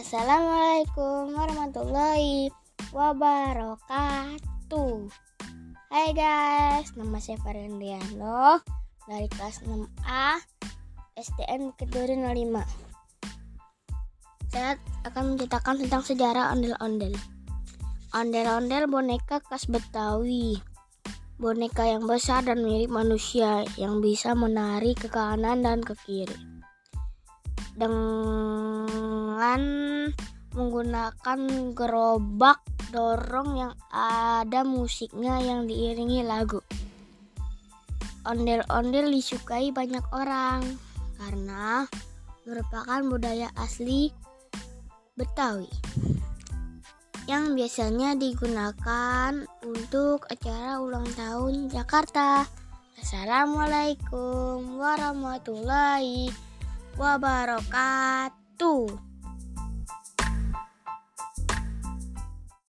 Assalamualaikum warahmatullahi wabarakatuh. Hai guys, nama saya Farendiano dari kelas 6A STN Keduri 05 Saya akan menceritakan tentang sejarah ondel-ondel. Ondel-ondel boneka khas Betawi. Boneka yang besar dan mirip manusia yang bisa menari ke kanan dan ke kiri. Dengan menggunakan gerobak dorong yang ada musiknya yang diiringi lagu. Ondel-ondel disukai banyak orang karena merupakan budaya asli Betawi yang biasanya digunakan untuk acara ulang tahun Jakarta. Assalamualaikum warahmatullahi wabarakatuh.